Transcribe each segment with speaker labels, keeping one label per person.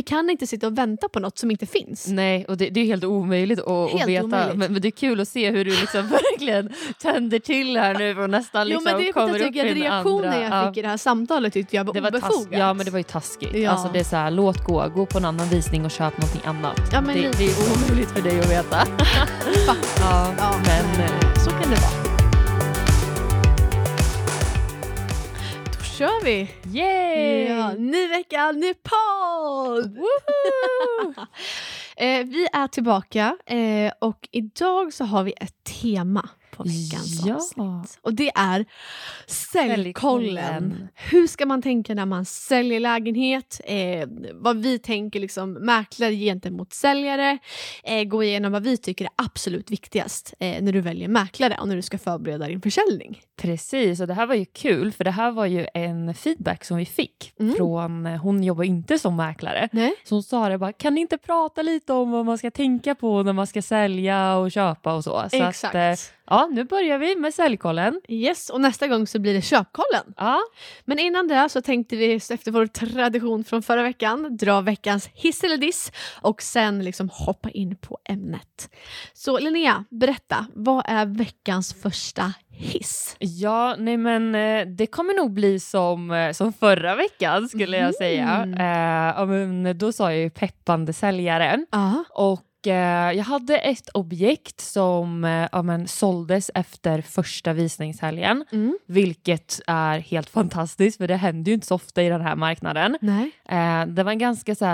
Speaker 1: vi kan inte sitta och vänta på något som inte finns.
Speaker 2: Nej, och det, det är helt omöjligt att,
Speaker 1: Helt
Speaker 2: att veta.
Speaker 1: omöjligt.
Speaker 2: Men, men det är kul att se hur du liksom verkligen tänder till här nu och nästan liksom
Speaker 1: jo men det är
Speaker 2: kommer
Speaker 1: jag
Speaker 2: upp i
Speaker 1: reaktionen
Speaker 2: andra.
Speaker 1: jag
Speaker 2: Ja.
Speaker 1: fick i det här samtalet tyckte jag var,
Speaker 2: Det var
Speaker 1: obefogat.
Speaker 2: ja men det var ju taskigt.
Speaker 1: Ja.
Speaker 2: Alltså det är så här, låt gå, gå på en annan visning och köp någonting annat.
Speaker 1: Ja, men
Speaker 2: det, det är omöjligt för dig att veta.
Speaker 1: Faktiskt.
Speaker 2: ja,
Speaker 1: Ja,
Speaker 2: men eh,
Speaker 1: Så kan det vara. Då kör vi!
Speaker 2: Yay!
Speaker 1: Ja, ny vecka, ny podd! eh, vi är tillbaka eh, och idag så har vi ett tema på veckans
Speaker 2: Ja.
Speaker 1: avsnitt. Och det är säljkollen. Hur ska man tänka när man säljer lägenhet? Eh, vad vi tänker liksom mäklare gentemot säljare. Eh, gå igenom vad vi tycker är absolut viktigast eh, när du väljer mäklare och när du ska förbereda din försäljning.
Speaker 2: Precis, och det här var ju kul för det här var ju en feedback som vi fick
Speaker 1: Mm.
Speaker 2: från, eh, hon jobbar inte som mäklare,
Speaker 1: Nej?
Speaker 2: så hon sa det bara, kan ni inte prata lite om vad man ska tänka på när man ska sälja och köpa och så. så
Speaker 1: Exakt.
Speaker 2: Att, eh, ja, nu börjar vi med säljkollen.
Speaker 1: Yes, och nästa gång så blir det köpkollen.
Speaker 2: Ja,
Speaker 1: Men innan det så tänkte vi efter vår tradition från förra veckan dra veckans hiss eller diss och sen liksom hoppa in på ämnet. Så Linnea, berätta, vad är veckans första hiss?
Speaker 2: ja nej men eh, det kommer nog bli som, eh, som förra veckan skulle jag säga.
Speaker 1: Mm.
Speaker 2: Eh, ja, men då sa jag ju peppande säljare.
Speaker 1: Ja.
Speaker 2: Och eh, jag hade ett objekt som eh, ja, men, såldes efter första visningshelgen.
Speaker 1: Mm.
Speaker 2: Vilket är helt fantastiskt för det händer ju inte så ofta i den här marknaden.
Speaker 1: Nej.
Speaker 2: Eh, det var en ganska så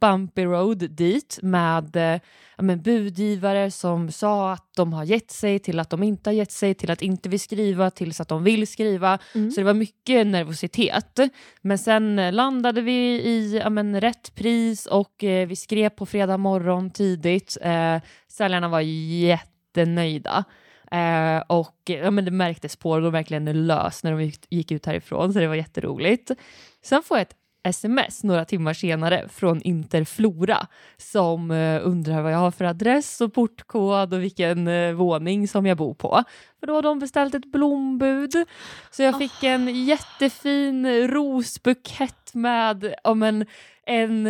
Speaker 2: bumpy road dit med eh, ja, men budgivare som sa att de har gett sig till att de inte har gett sig till att inte vill skriva tills att de vill skriva.
Speaker 1: Mm.
Speaker 2: Så det var mycket nervositet. Men sen eh, landade vi i ja, men, rätt pris och eh, vi skrev på fredag morgon tidigt. Eh, säljarna var jättenöjda. Eh, och ja, men det märktes på dem verkligen lös när de gick, gick ut härifrån så det var jätteroligt. Sen får jag ett sms några timmar senare från Interflora som eh, undrar vad jag har för adress och portkod och vilken eh, våning som jag bor på. För då har de beställt ett blombud. Så jag fick en jättefin rosbukett med om en, en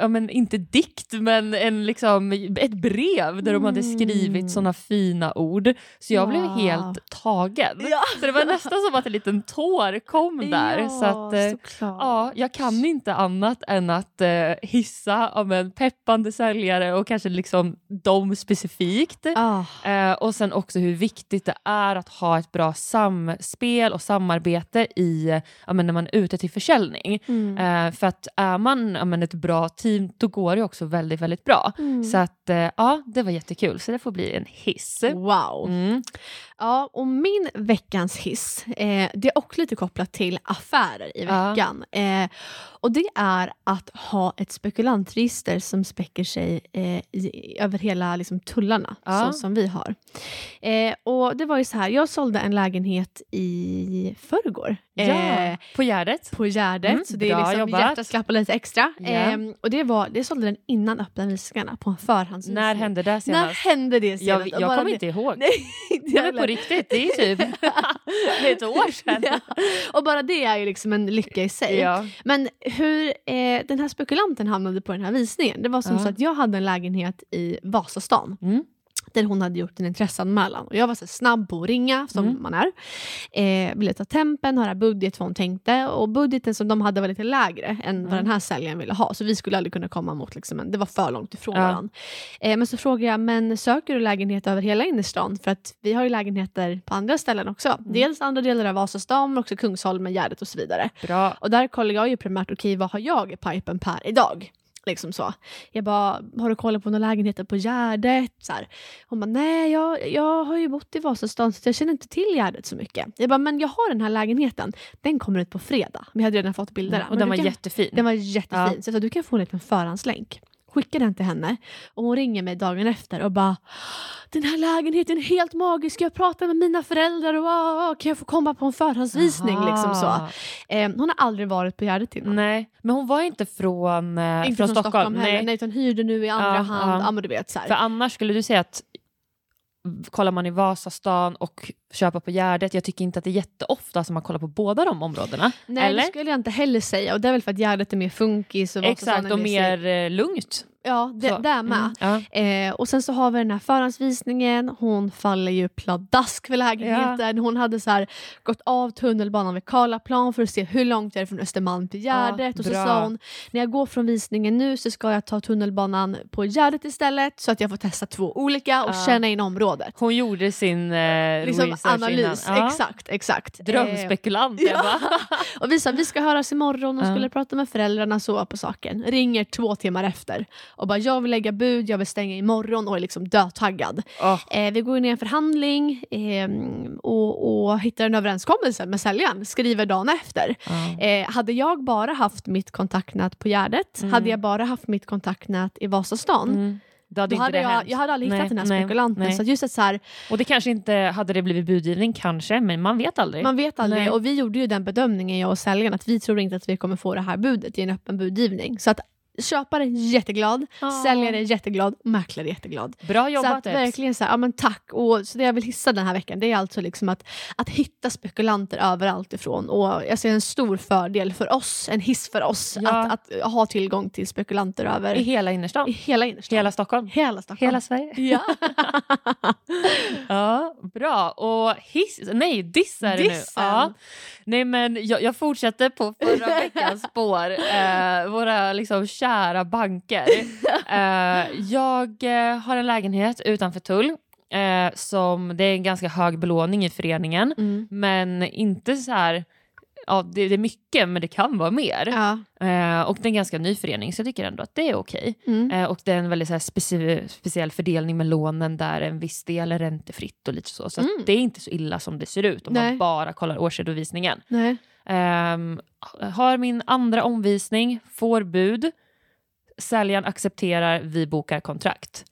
Speaker 2: ja, men inte dikt, men en, liksom, ett brev där de hade
Speaker 1: Mm.
Speaker 2: skrivit såna fina ord. Så jag blev
Speaker 1: Wow.
Speaker 2: helt tagen.
Speaker 1: Ja.
Speaker 2: Så det var nästan som att en liten tår kom där.
Speaker 1: Ja,
Speaker 2: så att, eh,
Speaker 1: såklart.
Speaker 2: Ja, jag kan inte annat än att eh, hissa om en peppande säljare och kanske liksom dem specifikt.
Speaker 1: Ah.
Speaker 2: Eh, och sen också hur viktigt det är att ha ett bra samspel och samarbete i, ja, men när man är ute till försäljning.
Speaker 1: Mm.
Speaker 2: Eh, för att är man ja, men ett bra team då går det också väldigt, väldigt bra.
Speaker 1: Mm.
Speaker 2: Så att eh, ja, det var jättekul. Så det får bli en hiss.
Speaker 1: Wow.
Speaker 2: Mm.
Speaker 1: Ja, och min veckans hiss, eh, det är också lite kopplat till affärer i
Speaker 2: Ja.
Speaker 1: veckan. Eh, och det är att ha ett spekulantregister som späcker sig eh, i, över hela liksom, tullarna,
Speaker 2: Ja.
Speaker 1: så som vi har. Eh, och det var ju så här, jag sålde en lägenhet i förrgår.
Speaker 2: Ja,
Speaker 1: Eh,
Speaker 2: på Gärdet.
Speaker 1: på Gärdet,
Speaker 2: Mm,
Speaker 1: så det är liksom
Speaker 2: jobbat.
Speaker 1: hjärtat klappar lite extra.
Speaker 2: Ja.
Speaker 1: Ehm, och det, var, det sålde den innan öppna visningarna på en förhandsvisning.
Speaker 2: När hände det
Speaker 1: När
Speaker 2: senast?
Speaker 1: hände det senast?
Speaker 2: Jag, jag kommer
Speaker 1: det-
Speaker 2: inte ihåg.
Speaker 1: Nej, inte
Speaker 2: Riktigt, det är typ det är ett år sedan.
Speaker 1: Ja. Och bara det är ju liksom en lycka i sig.
Speaker 2: Ja.
Speaker 1: Men hur eh, den här spekulanten hamnade på den här visningen, det var som
Speaker 2: Ja.
Speaker 1: så att jag hade en lägenhet i Vasastan.
Speaker 2: Mm.
Speaker 1: Där hon hade gjort en intresseanmälan. Och jag var så snabb på att ringa, som
Speaker 2: Mm.
Speaker 1: man är. Eh, ville ta tempen, höra budget vad hon tänkte. Och budgeten som de hade var lite lägre än
Speaker 2: Mm.
Speaker 1: vad den här säljaren ville ha. Så vi skulle aldrig kunna komma mot, liksom en, det var för långt ifrån
Speaker 2: Ja.
Speaker 1: varandra. Eh, men så frågade jag, men söker du lägenhet över hela innerstan? För att vi har ju lägenheter på andra ställen också.
Speaker 2: Mm.
Speaker 1: Dels andra delar av Vasastan, men också Kungsholmen, Gärdet och så vidare.
Speaker 2: Bra.
Speaker 1: Och där kollar jag ju primärt, okej vad har jag i pipen per idag? Liksom så. Jag bara, har du kollat på några lägenheter på Gärdet? Så här. Hon bara, nej jag, jag har ju bott i Vasastan så jag känner inte till Gärdet så mycket. Jag bara, men jag har den här lägenheten. Den kommer ut på fredag. Jag hade redan fått bilderna.
Speaker 2: Och
Speaker 1: Men
Speaker 2: den var
Speaker 1: kan,
Speaker 2: jättefin.
Speaker 1: den var jättefin.
Speaker 2: Ja.
Speaker 1: Så jag sa, du kan få en liten förhandslänk. Skickar den till henne och hon ringer mig dagen efter och bara Den här lägenheten är helt magisk, jag pratar med mina föräldrar och ah, ah, kan jag få komma på en förhandsvisning? Liksom så. Eh, hon har aldrig varit på Gärdet innan.
Speaker 2: Nej, men hon var inte från, eh,
Speaker 1: Inte
Speaker 2: från, Stockholm.
Speaker 1: heller,
Speaker 2: Nej.
Speaker 1: nej. utan hyrde nu i andra
Speaker 2: Ja,
Speaker 1: hand.
Speaker 2: ja.
Speaker 1: Ja, men du vet, så här.
Speaker 2: För annars skulle du säga att kollar man i Vasastan och köpa på Gärdet. Jag tycker inte att det är jätteofta som man kollar på båda de områdena.
Speaker 1: Nej
Speaker 2: Eller?
Speaker 1: det skulle jag inte heller säga och det är väl för att Gärdet är mer funkis och Vasastan
Speaker 2: Exakt, och
Speaker 1: mer...
Speaker 2: mer eh, lugnt.
Speaker 1: Ja, det,
Speaker 2: Så.
Speaker 1: det är med.
Speaker 2: Mm, ja.
Speaker 1: Eh, och sen så har vi den här förhandsvisningen, hon faller ju pladask för lägenheten. Hon hade så här, gått av tunnelbanan vid Karlaplan för att se hur långt det är från Östermalm till Gärdet. och så sa hon, när jag går från visningen nu så ska jag ta tunnelbanan på Gärdet istället så att jag får testa två olika och
Speaker 2: Ja.
Speaker 1: känna in området.
Speaker 2: Hon gjorde sin eh,
Speaker 1: Liksom
Speaker 2: research
Speaker 1: analys.
Speaker 2: Ja.
Speaker 1: exakt. exakt. Eh,
Speaker 2: Drömspekulant.
Speaker 1: ja.
Speaker 2: Ebba.
Speaker 1: och vi sa vi ska höras imorgon och
Speaker 2: Ja.
Speaker 1: skulle prata med föräldrarna så på saken. Ringer två timmar efter och bara jag vill lägga bud, jag vill stänga imorgon och är liksom dödtaggad.
Speaker 2: Åh,
Speaker 1: Eh, vi går in i en förhandling eh, och, och hittar en överenskommelse med säljaren, skriver dagen efter.
Speaker 2: ja.
Speaker 1: Eh, hade jag bara haft mitt kontaktnät på Gärdet,
Speaker 2: Mm.
Speaker 1: hade jag bara haft mitt kontaktnät i Vasastan,
Speaker 2: Mm. Då hade
Speaker 1: då hade jag, jag hade aldrig hittat
Speaker 2: Nej,
Speaker 1: den här
Speaker 2: nej,
Speaker 1: spekulanten.
Speaker 2: nej.
Speaker 1: Så just att så här,
Speaker 2: Och det kanske inte hade det blivit budgivning, kanske, men man vet aldrig.
Speaker 1: man vet aldrig.
Speaker 2: Nej.
Speaker 1: Och vi gjorde ju den bedömningen, jag och säljaren, att vi tror inte att vi kommer få det här budet i en öppen budgivning. Så att köpare jätteglad,
Speaker 2: Ja.
Speaker 1: säljare jätteglad, mäklare jätteglad.
Speaker 2: Bra
Speaker 1: Så
Speaker 2: jobbat
Speaker 1: att
Speaker 2: Ebs.
Speaker 1: verkligen så här, ja men tack. Och så det jag vill hissa den här veckan det är alltså liksom att, att hitta spekulanter överallt ifrån. Och jag ser en stor fördel för oss, en hiss för oss,
Speaker 2: Ja.
Speaker 1: att, att ha tillgång till spekulanter över
Speaker 2: I hela innerstan.
Speaker 1: i hela innerstan.
Speaker 2: Hela Stockholm.
Speaker 1: hela Stockholm.
Speaker 2: Hela Sverige.
Speaker 1: Ja.
Speaker 2: Ja, bra. Och hiss, nej, diss är det nu.
Speaker 1: Dissen.
Speaker 2: Ja. Nej, men jag, jag fortsätter på förra veckans spår. Eh, våra liksom kära banker. Eh, jag eh, har en lägenhet utanför Tull. Eh, som, det är en ganska hög belåning i föreningen.
Speaker 1: Mm.
Speaker 2: Men inte så här... Ja, det, det är mycket, men det kan vara mer.
Speaker 1: Ja.
Speaker 2: Eh, och det är en ganska ny förening, så jag tycker ändå att det är okej.
Speaker 1: Mm.
Speaker 2: Eh, och det är en väldigt så här, speci- speciell fördelning med lånen där en viss del är räntefritt och lite så. Så
Speaker 1: Mm.
Speaker 2: det är inte så illa som det ser ut om
Speaker 1: Nej.
Speaker 2: man bara kollar årsredovisningen. Ehm, har min andra omvisning, får bud, säljaren accepterar, vi bokar kontrakt.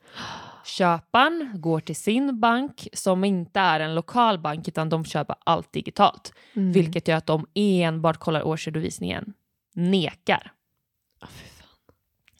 Speaker 2: Köparen går till sin bank som inte är en lokal bank utan de köper allt digitalt.
Speaker 1: Mm.
Speaker 2: Vilket gör att de enbart kollar årsredovisningen. Nekar.
Speaker 1: Fan.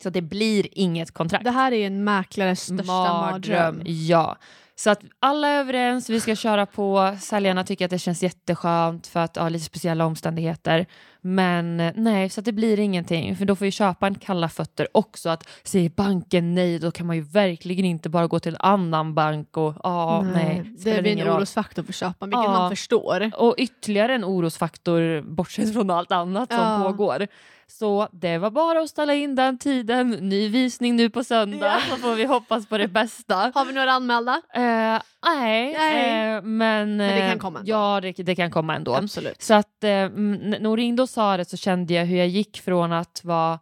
Speaker 2: Så det blir inget kontrakt.
Speaker 1: Det här är en mäklares största mardröm.
Speaker 2: Ja. Så att alla är överens, vi ska köra på. Säljarna tycker att det känns jätteskönt för att ha lite speciella omständigheter. Men eh, nej, så det blir ingenting. För då får ju köparen kalla fötter också. Att säger banken nej, då kan man ju verkligen inte bara gå till en annan bank och ja, nej.
Speaker 1: det
Speaker 2: spelar
Speaker 1: blir en orosfaktor för köparen, vilket
Speaker 2: Ja.
Speaker 1: man förstår.
Speaker 2: Och ytterligare en orosfaktor bortsett från allt annat som
Speaker 1: Ja.
Speaker 2: pågår. Så det var bara att ställa in den tiden. Ny visning nu på söndag
Speaker 1: Ja.
Speaker 2: så får vi hoppas på det bästa.
Speaker 1: Har vi några anmälda?
Speaker 2: Eh, nej,
Speaker 1: Nej.
Speaker 2: eh, men,
Speaker 1: det
Speaker 2: eh,
Speaker 1: kan komma ändå.
Speaker 2: Ja, det, det kan komma ändå.
Speaker 1: Absolut.
Speaker 2: Så att eh, när och sa det så kände jag hur jag gick från att vara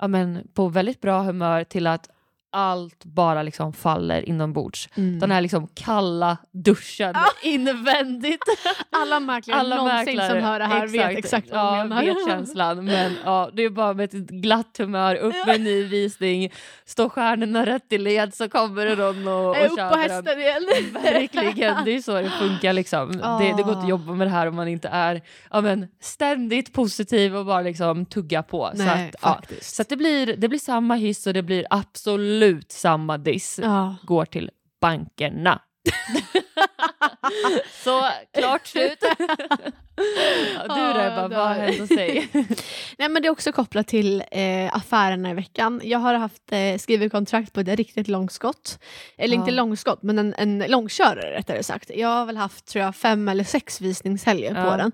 Speaker 2: ja, men, på väldigt bra humör till att allt bara liksom faller inombords.
Speaker 1: Mm.
Speaker 2: Den här liksom kalla duschen invändigt.
Speaker 1: Alla mäklare
Speaker 2: Alla
Speaker 1: någonsin
Speaker 2: mäklare,
Speaker 1: som hör det här vet exakt vad
Speaker 2: ja,
Speaker 1: jag menar.
Speaker 2: vet känslan. Men ja, det är bara med ett glatt humör, upp med en ny visning, står stjärnorna rätt i led så kommer det någon och, och
Speaker 1: upp på
Speaker 2: köper den.
Speaker 1: hästen igen.
Speaker 2: Verkligen, det är så det funkar. Liksom. Det, det går inte att jobba med det här om man inte är ja, men, ständigt positiv och bara liksom tugga på. så
Speaker 1: Nej,
Speaker 2: att, ja. så att det, blir, det blir samma hiss och det blir absolut samma diss.
Speaker 1: Ja.
Speaker 2: Går till bankerna. så klart slut. du då Ebba, vad har hänt hos dig?
Speaker 1: Nej, men det är också kopplat till eh, affärerna i veckan. Jag har haft eh, skrivit kontrakt på ett riktigt långskott. Eller
Speaker 2: Ja.
Speaker 1: inte långskott, men en, en långkörare rättare sagt. Jag har väl haft tror jag, fem eller sex visningshelger
Speaker 2: Ja.
Speaker 1: på den.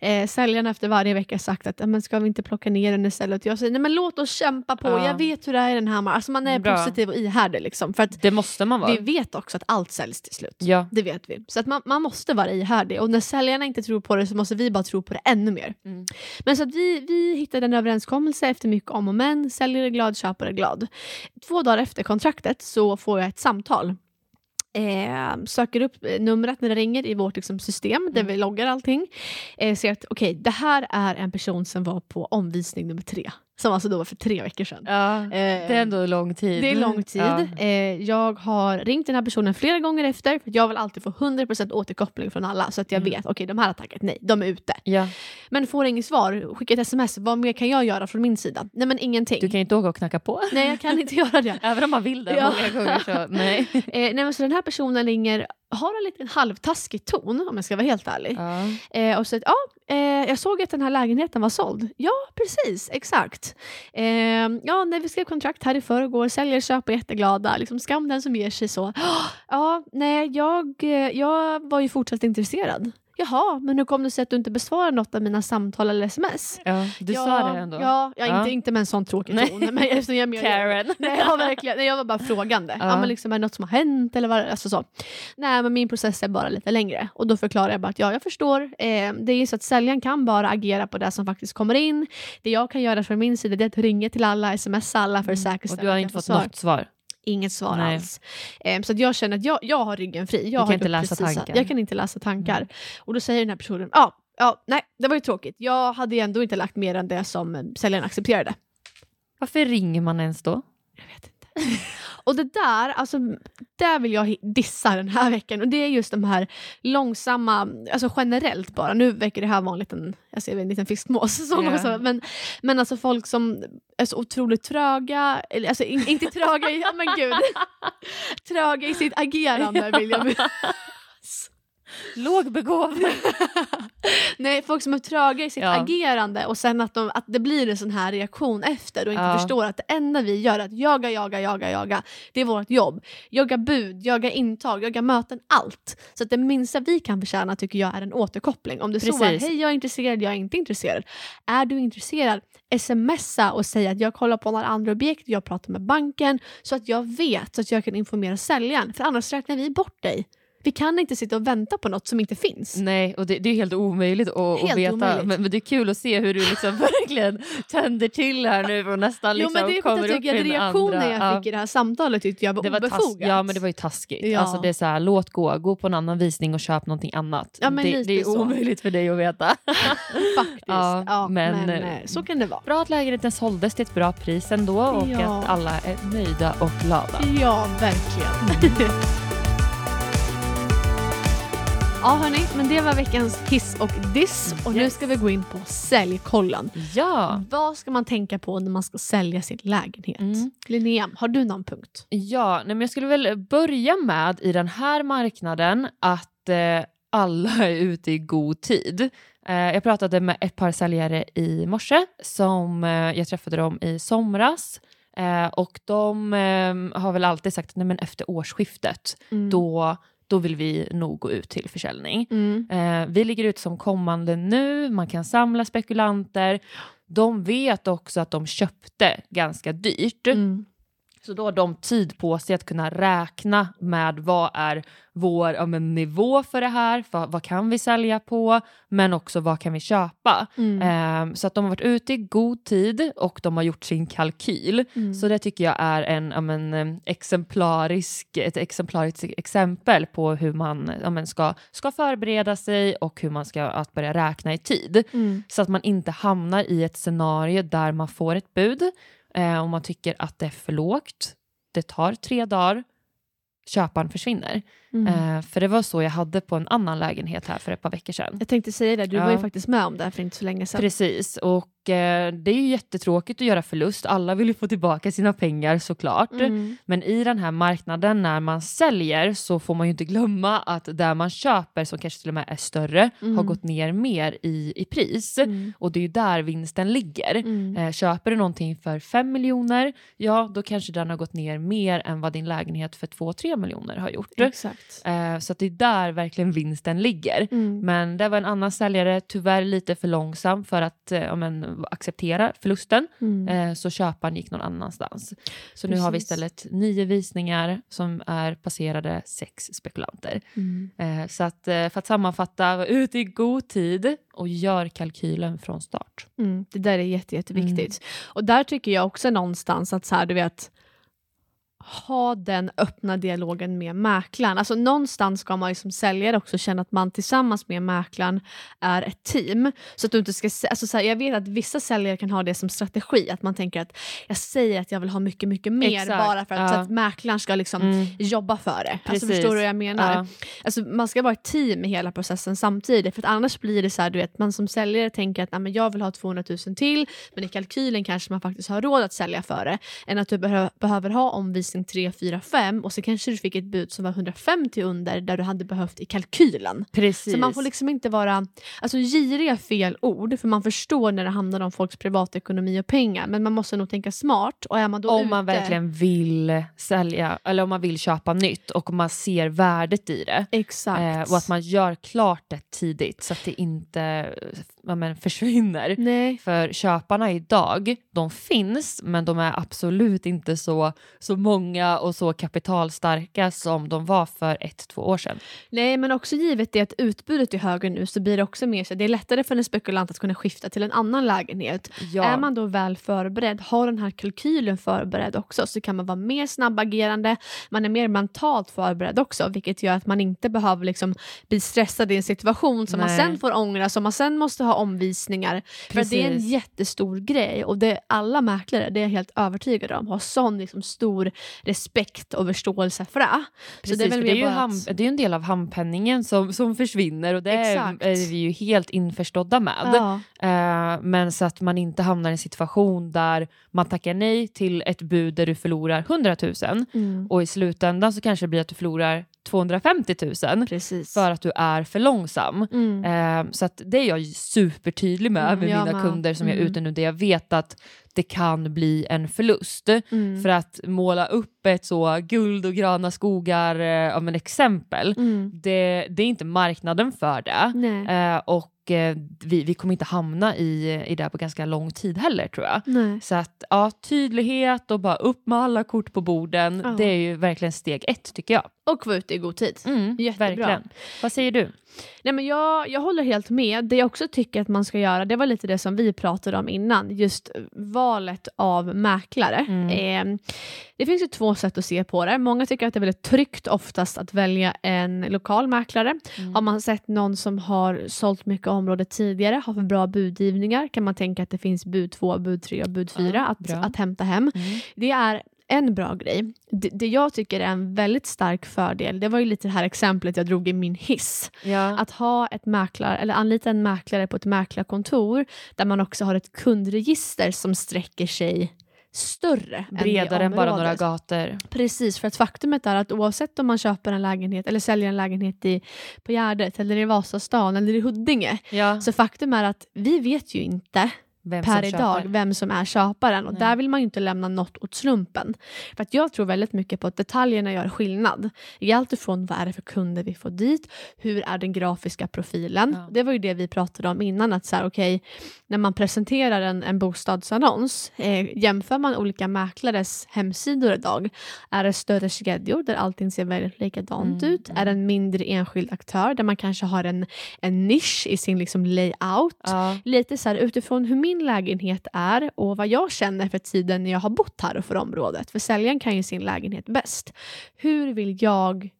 Speaker 1: Eh, säljaren efter varje vecka sagt att "Ja, men ska vi inte plocka ner den istället? Jag säger nej men låt oss kämpa på,
Speaker 2: Ja.
Speaker 1: jag vet hur det är i den här marknaden. Alltså man är
Speaker 2: Bra.
Speaker 1: positiv och ihärdig. Liksom, för att
Speaker 2: Det måste man vara.
Speaker 1: vi vet också att allt säljs till slut.
Speaker 2: Ja.
Speaker 1: Det vet vi. Så att man, man måste vara ihärdig och när säljarna inte tror på det så måste vi bara tro på det ännu mer.
Speaker 2: Mm.
Speaker 1: Men så att vi, vi hittade en överenskommelse efter mycket om och men. Säljare glad, köpare glad. Två dagar efter kontraktet så får jag ett samtal. Eh, söker upp eh, numret när det ringer i vårt liksom, system där
Speaker 2: Mm.
Speaker 1: vi loggar allting. Eh, ser att okej, det här är en person som var på omvisning nummer tre. Som alltså då var för tre veckor sedan.
Speaker 2: Ja,
Speaker 1: Eh,
Speaker 2: det är ändå lång tid.
Speaker 1: det är lång tid.
Speaker 2: Ja.
Speaker 1: Eh, jag har ringt den här personen flera gånger efter för jag vill alltid få 100% återkoppling från alla så att jag
Speaker 2: Mm.
Speaker 1: vet okej de här har tackat nej, de är ute.
Speaker 2: Ja.
Speaker 1: Men får inget svar, skicka ett sms, vad mer kan jag göra från min sida? Nej men ingenting.
Speaker 2: Du kan inte åka och knacka på.
Speaker 1: Nej jag kan inte göra det.
Speaker 2: Även om man vill det
Speaker 1: Ja.
Speaker 2: många gånger så nej.
Speaker 1: Eh, nej men så den här personen ringer, har en liten halvtaskig ton om jag ska vara helt ärlig.
Speaker 2: Ja.
Speaker 1: Eh, och säger ja, eh, jag såg att den här lägenheten var såld. Ja, precis, exakt. Eh, ja, när vi skrev kontrakt här i förrgår, säljer, köper jätteglada. Liksom, skam den som ger sig så. Ja, nej, jag, eh, jag var ju fortsatt intresserad. Jaha, men hur kom det sig att du inte besvarade något av mina samtal eller sms?
Speaker 2: Ja, du
Speaker 1: ja,
Speaker 2: sa det ändå.
Speaker 1: Ja, ja. Inte, inte med en sån tråkig
Speaker 2: Nej.
Speaker 1: ton. Men jag mer,
Speaker 2: Karen.
Speaker 1: Nej, jag, verkligen, nej, jag var bara frågande. Ja. Men liksom, är det något som har hänt? Eller vad, alltså så. Nej, men min process är bara lite längre. Och då förklarar jag bara att ja, jag förstår. Eh, det är ju så att säljaren kan bara agera på det som faktiskt kommer in. Det jag kan göra från min sida är att ringa till alla, smsa alla för att
Speaker 2: Mm. Och
Speaker 1: säkerställa
Speaker 2: du har inte
Speaker 1: jag
Speaker 2: fått
Speaker 1: svar.
Speaker 2: något svar.
Speaker 1: Inget svar
Speaker 2: Nej.
Speaker 1: alls. Eh, så jag känner att jag, jag har ryggen fri. Jag
Speaker 2: kan inte läsa
Speaker 1: precis-
Speaker 2: tankar.
Speaker 1: Jag kan inte läsa tankar.
Speaker 2: Mm.
Speaker 1: Och då säger den här personen, ja, ja, nej, det var ju tråkigt. Jag hade ju ändå inte lagt mer än det som eh, säljaren accepterade.
Speaker 2: Varför ringer man ens då?
Speaker 1: Jag vet inte. Och det där, alltså, där vill jag dissa den här veckan. Och det är just de här långsamma, alltså generellt bara. Nu väcker det här vara en liten, jag ser en liten fiskmås. Som
Speaker 2: Ja.
Speaker 1: också, men, men alltså folk som är så otroligt tröga, eller alltså in, inte tröga i, ja men gud. tröga i sitt agerande vill jag
Speaker 2: Låg begåvning.
Speaker 1: Nej, folk som är tröga i sitt
Speaker 2: Ja.
Speaker 1: agerande och sen att, de, att det blir en sån här reaktion efter och inte
Speaker 2: Ja.
Speaker 1: förstår att det enda vi gör är att jaga, jaga, jaga, jaga. Det är vårt jobb. Jaga bud, jaga intag, jaga möten, allt. Så att det minsta vi kan förtjäna tycker jag är en återkoppling. Om det så är,
Speaker 2: Precis.
Speaker 1: hej jag är intresserad, jag är inte intresserad. Är du intresserad, smsa och säg att jag kollar på några andra objekt, jag pratar med banken så att jag vet, så att jag kan informera säljaren. För annars räknar vi bort dig. Vi kan inte sitta och vänta på något som inte finns.
Speaker 2: Nej, och det, det är helt omöjligt att, att
Speaker 1: Helt
Speaker 2: veta.
Speaker 1: omöjligt.
Speaker 2: Men, men det är kul att se hur du liksom verkligen tänder till här nu och nästan
Speaker 1: Jo
Speaker 2: liksom
Speaker 1: men det är för att
Speaker 2: kommer upp
Speaker 1: att
Speaker 2: i den
Speaker 1: reaktionen
Speaker 2: andra.
Speaker 1: jag
Speaker 2: Ja.
Speaker 1: fick i det här samtalet tyckte jag var
Speaker 2: det var
Speaker 1: obefogat.
Speaker 2: ja men det var ju taskigt.
Speaker 1: Ja.
Speaker 2: Alltså det är så här, låt gå, gå på en annan visning och köp någonting annat.
Speaker 1: Ja, men
Speaker 2: det, det är
Speaker 1: så.
Speaker 2: omöjligt för dig att veta.
Speaker 1: Faktiskt.
Speaker 2: Ja,
Speaker 1: Ja, men,
Speaker 2: men,
Speaker 1: eh, så kan det vara.
Speaker 2: Bra att lägenheten såldes till ett bra pris ändå och att alla är nöjda och glada.
Speaker 1: Ja, verkligen. ja hörni, men det var veckans hiss och diss och nu ska vi gå in på säljkollen.
Speaker 2: Ja.
Speaker 1: Vad ska man tänka på när man ska sälja sin lägenhet?
Speaker 2: Mm.
Speaker 1: Linnea, har du någon punkt?
Speaker 2: Ja, nej, men jag skulle väl börja med i den här marknaden att eh, alla är ute i god tid. Eh, jag pratade med ett par säljare i morse som eh, jag träffade dem i somras eh, och de eh, har väl alltid sagt att efter årsskiftet
Speaker 1: Mm.
Speaker 2: då, då vill vi nog gå ut till försäljning.
Speaker 1: Mm.
Speaker 2: Eh, vi ligger ut som kommande nu, man kan samla spekulanter. De vet också att de köpte ganska dyrt.
Speaker 1: Mm.
Speaker 2: Så då har de tid på sig att kunna räkna med vad är vår ja, nivå för det här, vad, vad kan vi sälja på, men också vad kan vi köpa.
Speaker 1: Mm.
Speaker 2: Ehm, så att de har varit ute i god tid och de har gjort sin kalkyl.
Speaker 1: Mm.
Speaker 2: Så det tycker jag är en, ja, men, exemplarisk, ett exemplariskt exempel på hur man ja, men, ska, ska förbereda sig och hur man ska att börja räkna i tid.
Speaker 1: Mm.
Speaker 2: Så att man inte hamnar i ett scenario där man får ett bud eh, och man tycker att det är för lågt. Det tar tre dagar, köparen försvinner.
Speaker 1: Mm.
Speaker 2: Eh, för det var så jag hade på en annan lägenhet här för ett par veckor sedan.
Speaker 1: Jag tänkte säga det, du
Speaker 2: Ja.
Speaker 1: var ju faktiskt med om det här för inte så länge sedan.
Speaker 2: Precis, och eh, det är ju jättetråkigt att göra förlust. Alla vill ju få tillbaka sina pengar såklart.
Speaker 1: Mm.
Speaker 2: Men i den här marknaden när man säljer så får man ju inte glömma att där man köper som kanske till och med är större
Speaker 1: Mm.
Speaker 2: har gått ner mer i, i pris.
Speaker 1: Mm.
Speaker 2: Och det är ju där vinsten ligger.
Speaker 1: Mm.
Speaker 2: Eh, köper du någonting för 5 miljoner, ja då kanske den har gått ner mer än vad din lägenhet för 2-3 miljoner har gjort.
Speaker 1: Exakt.
Speaker 2: Eh, så att det är där verkligen vinsten ligger.
Speaker 1: Mm.
Speaker 2: Men det var en annan säljare, tyvärr lite för långsam för att eh, men, acceptera förlusten.
Speaker 1: Mm.
Speaker 2: Eh, så köparen gick någon annanstans. Så nu har vi
Speaker 1: Precis.
Speaker 2: istället nio visningar som är passerade sex spekulanter.
Speaker 1: Mm.
Speaker 2: Eh, så att, eh, för att sammanfatta, var ute i god tid och gör kalkylen från start.
Speaker 1: Mm, det där är jätte, jätteviktigt.
Speaker 2: Mm.
Speaker 1: Och där tycker jag också någonstans att så här, du vet, ha den öppna dialogen med mäklaren. Alltså någonstans ska man ju som säljare också känna att man tillsammans med mäklaren är ett team. Så att du inte ska, alltså så här, jag vet att vissa säljare kan ha det som strategi, att man tänker att jag säger att jag vill ha mycket, mycket mer
Speaker 2: Exakt,
Speaker 1: bara för att, så
Speaker 2: ja.
Speaker 1: att mäklaren ska liksom
Speaker 2: Mm.
Speaker 1: jobba för det. Alltså, förstår du vad jag menar?
Speaker 2: Ja.
Speaker 1: Alltså, man ska vara ett team i hela processen samtidigt för annars blir det så här, du vet, man som säljare tänker att "Nej, men jag vill ha 200 000 till men i kalkylen kanske man faktiskt har råd att sälja för det än att du behö- behöver ha omvisning 3, 4, 5 och så kanske du fick ett bud som var 150 under där du hade behövt i kalkylen.
Speaker 2: Precis.
Speaker 1: Så man får liksom inte vara, alltså girig är fel ord för man förstår när det handlar om folks privatekonomi och pengar men man måste nog tänka smart och är man då
Speaker 2: om
Speaker 1: ute,
Speaker 2: man verkligen vill sälja eller om man vill köpa nytt och om man ser värdet i det.
Speaker 1: Exakt.
Speaker 2: Eh, och att man gör klart det tidigt så att det inte ja, men, försvinner.
Speaker 1: Nej.
Speaker 2: För köparna idag, de finns men de är absolut inte så, så många och så kapitalstarka som de var för ett, två år sedan.
Speaker 1: Nej, men också givet det att utbudet är högre nu så blir det också mer så det är lättare för en spekulant att kunna skifta till en annan lägenhet.
Speaker 2: Ja,
Speaker 1: Är man då väl förberedd, har den här kalkylen förberedd också så kan man vara mer snabbagerande, man är mer mentalt förberedd också vilket gör att man inte behöver liksom bli stressad i en situation som man
Speaker 2: Nej.
Speaker 1: sen får ångra, som man sen måste ha omvisningar. För att det är en
Speaker 2: Precis.
Speaker 1: jättestor grej och det alla mäklare, det är jag helt övertygad om, har sån liksom stor respekt och förståelse för det.
Speaker 2: Precis,
Speaker 1: så det är väl
Speaker 2: för det är ju ham,
Speaker 1: att-
Speaker 2: det är en del av hampenningen som, som försvinner och det är,
Speaker 1: Exakt.
Speaker 2: är vi ju helt införstådda med.
Speaker 1: Ja.
Speaker 2: Eh, men så att man inte hamnar i en situation där man tackar nej till ett bud där du förlorar 100 000
Speaker 1: Mm.
Speaker 2: och i slutändan så kanske det blir att du förlorar 250 000
Speaker 1: Precis.
Speaker 2: för att du är för långsam.
Speaker 1: Mm.
Speaker 2: Eh, så att det är jag supertydlig med
Speaker 1: Mm,
Speaker 2: med mina
Speaker 1: med.
Speaker 2: kunder som jag är
Speaker 1: Mm.
Speaker 2: ute nu där jag vet att det kan bli en förlust.
Speaker 1: Mm.
Speaker 2: För att måla upp ett så guld och gröna skogar eh, av en exempel,
Speaker 1: Mm.
Speaker 2: det, det är inte marknaden för det. Eh, och eh, vi, vi kommer inte hamna i, i det på ganska lång tid heller tror jag.
Speaker 1: Nej.
Speaker 2: Så att ja, tydlighet och bara upp med alla kort på borden,
Speaker 1: Ja.
Speaker 2: det är ju verkligen steg ett tycker jag.
Speaker 1: Och vara ute i god tid.
Speaker 2: Mm,
Speaker 1: Jättebra.
Speaker 2: Verkligen. Vad säger du?
Speaker 1: Nej, men jag, jag håller helt med. Det jag också tycker att man ska göra, det var lite det som vi pratade om innan, just valet av mäklare.
Speaker 2: Mm.
Speaker 1: Eh, det finns ju två sätt att se på det. Många tycker att det är väldigt tryggt oftast att välja en lokal mäklare.
Speaker 2: Mm.
Speaker 1: Har man sett någon som har sålt mycket område tidigare, har för bra budgivningar, kan man tänka att det finns bud 2, bud 3 och bud 4
Speaker 2: Ja,
Speaker 1: att,
Speaker 2: bra.
Speaker 1: att hämta hem.
Speaker 2: Mm.
Speaker 1: Det är en bra grej. Det, det jag tycker är en väldigt stark fördel, det var ju lite det här exemplet jag drog i min hiss.
Speaker 2: Ja.
Speaker 1: Att ha ett mäklar, eller anlita en mäklare på ett mäklarkontor där man också har ett kundregister som sträcker sig större. än
Speaker 2: Bredare än bara några gator.
Speaker 1: Precis, för att faktumet är att oavsett om man köper en lägenhet eller säljer en lägenhet i, på Gärdet eller i Vasastan eller i Huddinge
Speaker 2: Ja.
Speaker 1: så faktum är att vi vet ju inte
Speaker 2: Vem
Speaker 1: per idag
Speaker 2: köper.
Speaker 1: vem som är köparen och
Speaker 2: Nej.
Speaker 1: där vill man ju inte lämna något åt slumpen. För att jag tror väldigt mycket på att detaljerna gör skillnad. I allt ifrån vad är det för kunder vi får dit, hur är den grafiska profilen.
Speaker 2: Ja.
Speaker 1: Det var ju det vi pratade om innan att så här, okej, när man presenterar en, en bostadsannons, eh, jämför man olika mäklares hemsidor idag, är det större kedjor där allting ser väldigt likadant
Speaker 2: Mm,
Speaker 1: ut? Är det en mindre enskild aktör där man kanske har en, en nisch i sin liksom layout?
Speaker 2: Ja.
Speaker 1: lite så här, utifrån hur min lägenhet är och vad jag känner för tiden när jag har bott här och för området. För säljaren kan ju sin lägenhet bäst. Hur vill jag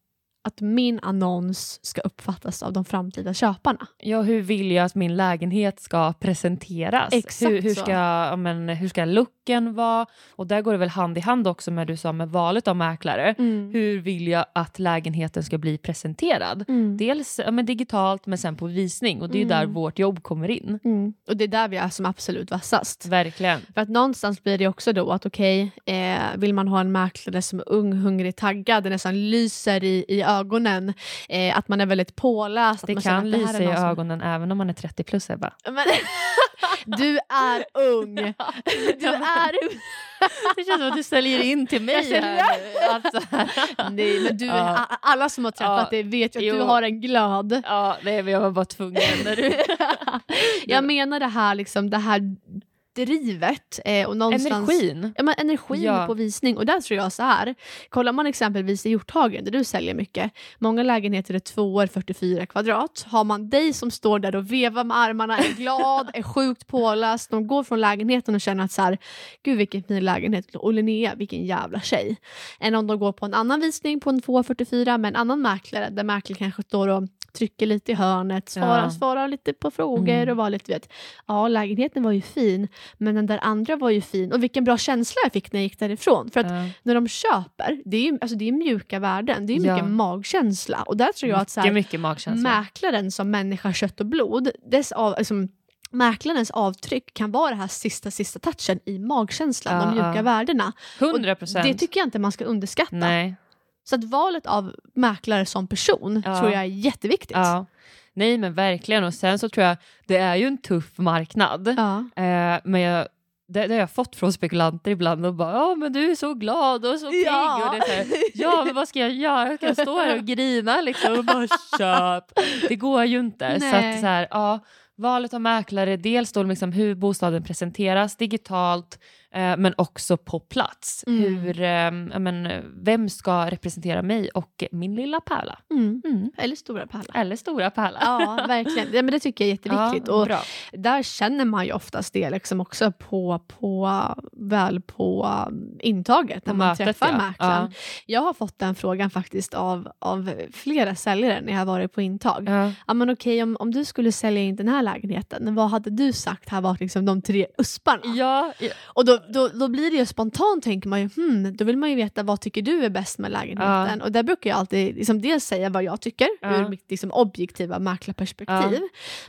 Speaker 1: att min annons ska uppfattas av de framtida köparna?
Speaker 2: ja, hur vill jag att min lägenhet ska presenteras?
Speaker 1: Exakt
Speaker 2: hur, hur, ska, ja, men, hur ska looken vara? Och där går det väl hand i hand också med du sa med valet av mäklare. Hur vill jag att lägenheten ska bli presenterad?
Speaker 1: Mm.
Speaker 2: Dels ja, men digitalt men sen på visning och det är där
Speaker 1: Mm.
Speaker 2: vårt jobb kommer in.
Speaker 1: Mm. Och det är där vi är som absolut vassast.
Speaker 2: Verkligen.
Speaker 1: För att någonstans blir det också då att okej, eh, vill man ha en mäklare som är ung, hungrig, taggad, nästan lyser i, i ögonen, eh, att man är väldigt påläst.
Speaker 2: Det kan lysa i
Speaker 1: någon som-
Speaker 2: ögonen även om man är 30 plus Ebba.
Speaker 1: Men, du är ung! Du är!
Speaker 2: Det känns som att du säljer in till mig här. Alltså,
Speaker 1: Nej, men du,
Speaker 2: Ja.
Speaker 1: alla som har träffat
Speaker 2: Ja.
Speaker 1: dig vet ju att
Speaker 2: Jo.
Speaker 1: du har en glöd.
Speaker 2: ja, nej, men jag var bara tvungen. När du...
Speaker 1: Jag menar det här, liksom, det här drivet eh, och någonstans...
Speaker 2: Energin.
Speaker 1: Ja, men energin
Speaker 2: Ja.
Speaker 1: på visning. Och där tror jag så här. Kollar man exempelvis i Hjorthagen där du säljer mycket. Många lägenheter är tvåor 44 kvadrat. Har man dig som står där och vevar med armarna, är glad, är sjukt påläst. De går från lägenheten och känner att så här, gud vilken fin lägenhet och Linnea vilken jävla tjej. Än om de går på en annan visning på en 244 med en annan mäklare där mäklaren kanske står och trycker lite i hörnet, svarar,
Speaker 2: Ja.
Speaker 1: svarar lite på frågor
Speaker 2: Mm.
Speaker 1: och var lite vet, ja lägenheten var ju fin men den där andra var ju fin och vilken bra känsla jag fick när jag gick därifrån. För att
Speaker 2: Ja.
Speaker 1: när de köper, det är ju alltså det är mjuka värden, det är mycket
Speaker 2: Ja.
Speaker 1: magkänsla. Och där tror jag att så
Speaker 2: Mycket,
Speaker 1: här,
Speaker 2: mycket magkänsla.
Speaker 1: mäklaren som människa, kött och blod, dess av, alltså, mäklarens avtryck kan vara den här sista, sista touchen i magkänslan,
Speaker 2: Ja,
Speaker 1: de mjuka
Speaker 2: ja.
Speaker 1: värdena.
Speaker 2: 100
Speaker 1: Och
Speaker 2: procent.
Speaker 1: det tycker jag inte man ska underskatta.
Speaker 2: Nej.
Speaker 1: Så att valet av mäklare som person
Speaker 2: Ja.
Speaker 1: tror jag är jätteviktigt.
Speaker 2: Ja. Nej men verkligen och sen så tror jag det är ju en tuff marknad.
Speaker 1: Ja.
Speaker 2: Eh, men jag, det, det har jag fått från spekulanter ibland och bara ja men du är så glad och så pigg
Speaker 1: Ja.
Speaker 2: och det är så här, ja men vad ska jag göra? Ska jag stå här och grina liksom och bara köp? Det går ju inte. Så
Speaker 1: Nej.
Speaker 2: att så här, ja, valet av mäklare, dels då liksom hur bostaden presenteras digitalt men också på plats.
Speaker 1: Mm.
Speaker 2: Hur, eh, men, vem ska representera mig och min lilla pärla?
Speaker 1: Mm.
Speaker 2: Mm.
Speaker 1: Eller stora pärla.
Speaker 2: Eller stora pärla.
Speaker 1: Ja, verkligen. Ja, men det tycker jag är jätteviktigt.
Speaker 2: Ja,
Speaker 1: och
Speaker 2: bra.
Speaker 1: där känner man ju oftast det liksom också på, på, väl på intaget när
Speaker 2: På
Speaker 1: man
Speaker 2: mötet,
Speaker 1: träffar
Speaker 2: ja.
Speaker 1: mäklaren.
Speaker 2: Ja.
Speaker 1: Jag har fått den frågan faktiskt av, av flera säljare när jag har varit på intag. Ja.
Speaker 2: Ja.
Speaker 1: men okej, om, om du skulle sälja in den här lägenheten, vad hade du sagt här var liksom de tre usparna?
Speaker 2: Ja, ja,
Speaker 1: Och då, då, då blir det ju spontant, tänker man ju, hmm, då vill man ju veta vad tycker du är bäst med lägenheten? Och där brukar jag alltid liksom dels säga vad jag tycker
Speaker 2: Ja.
Speaker 1: ur mitt liksom, objektiva mäklarperspektiv.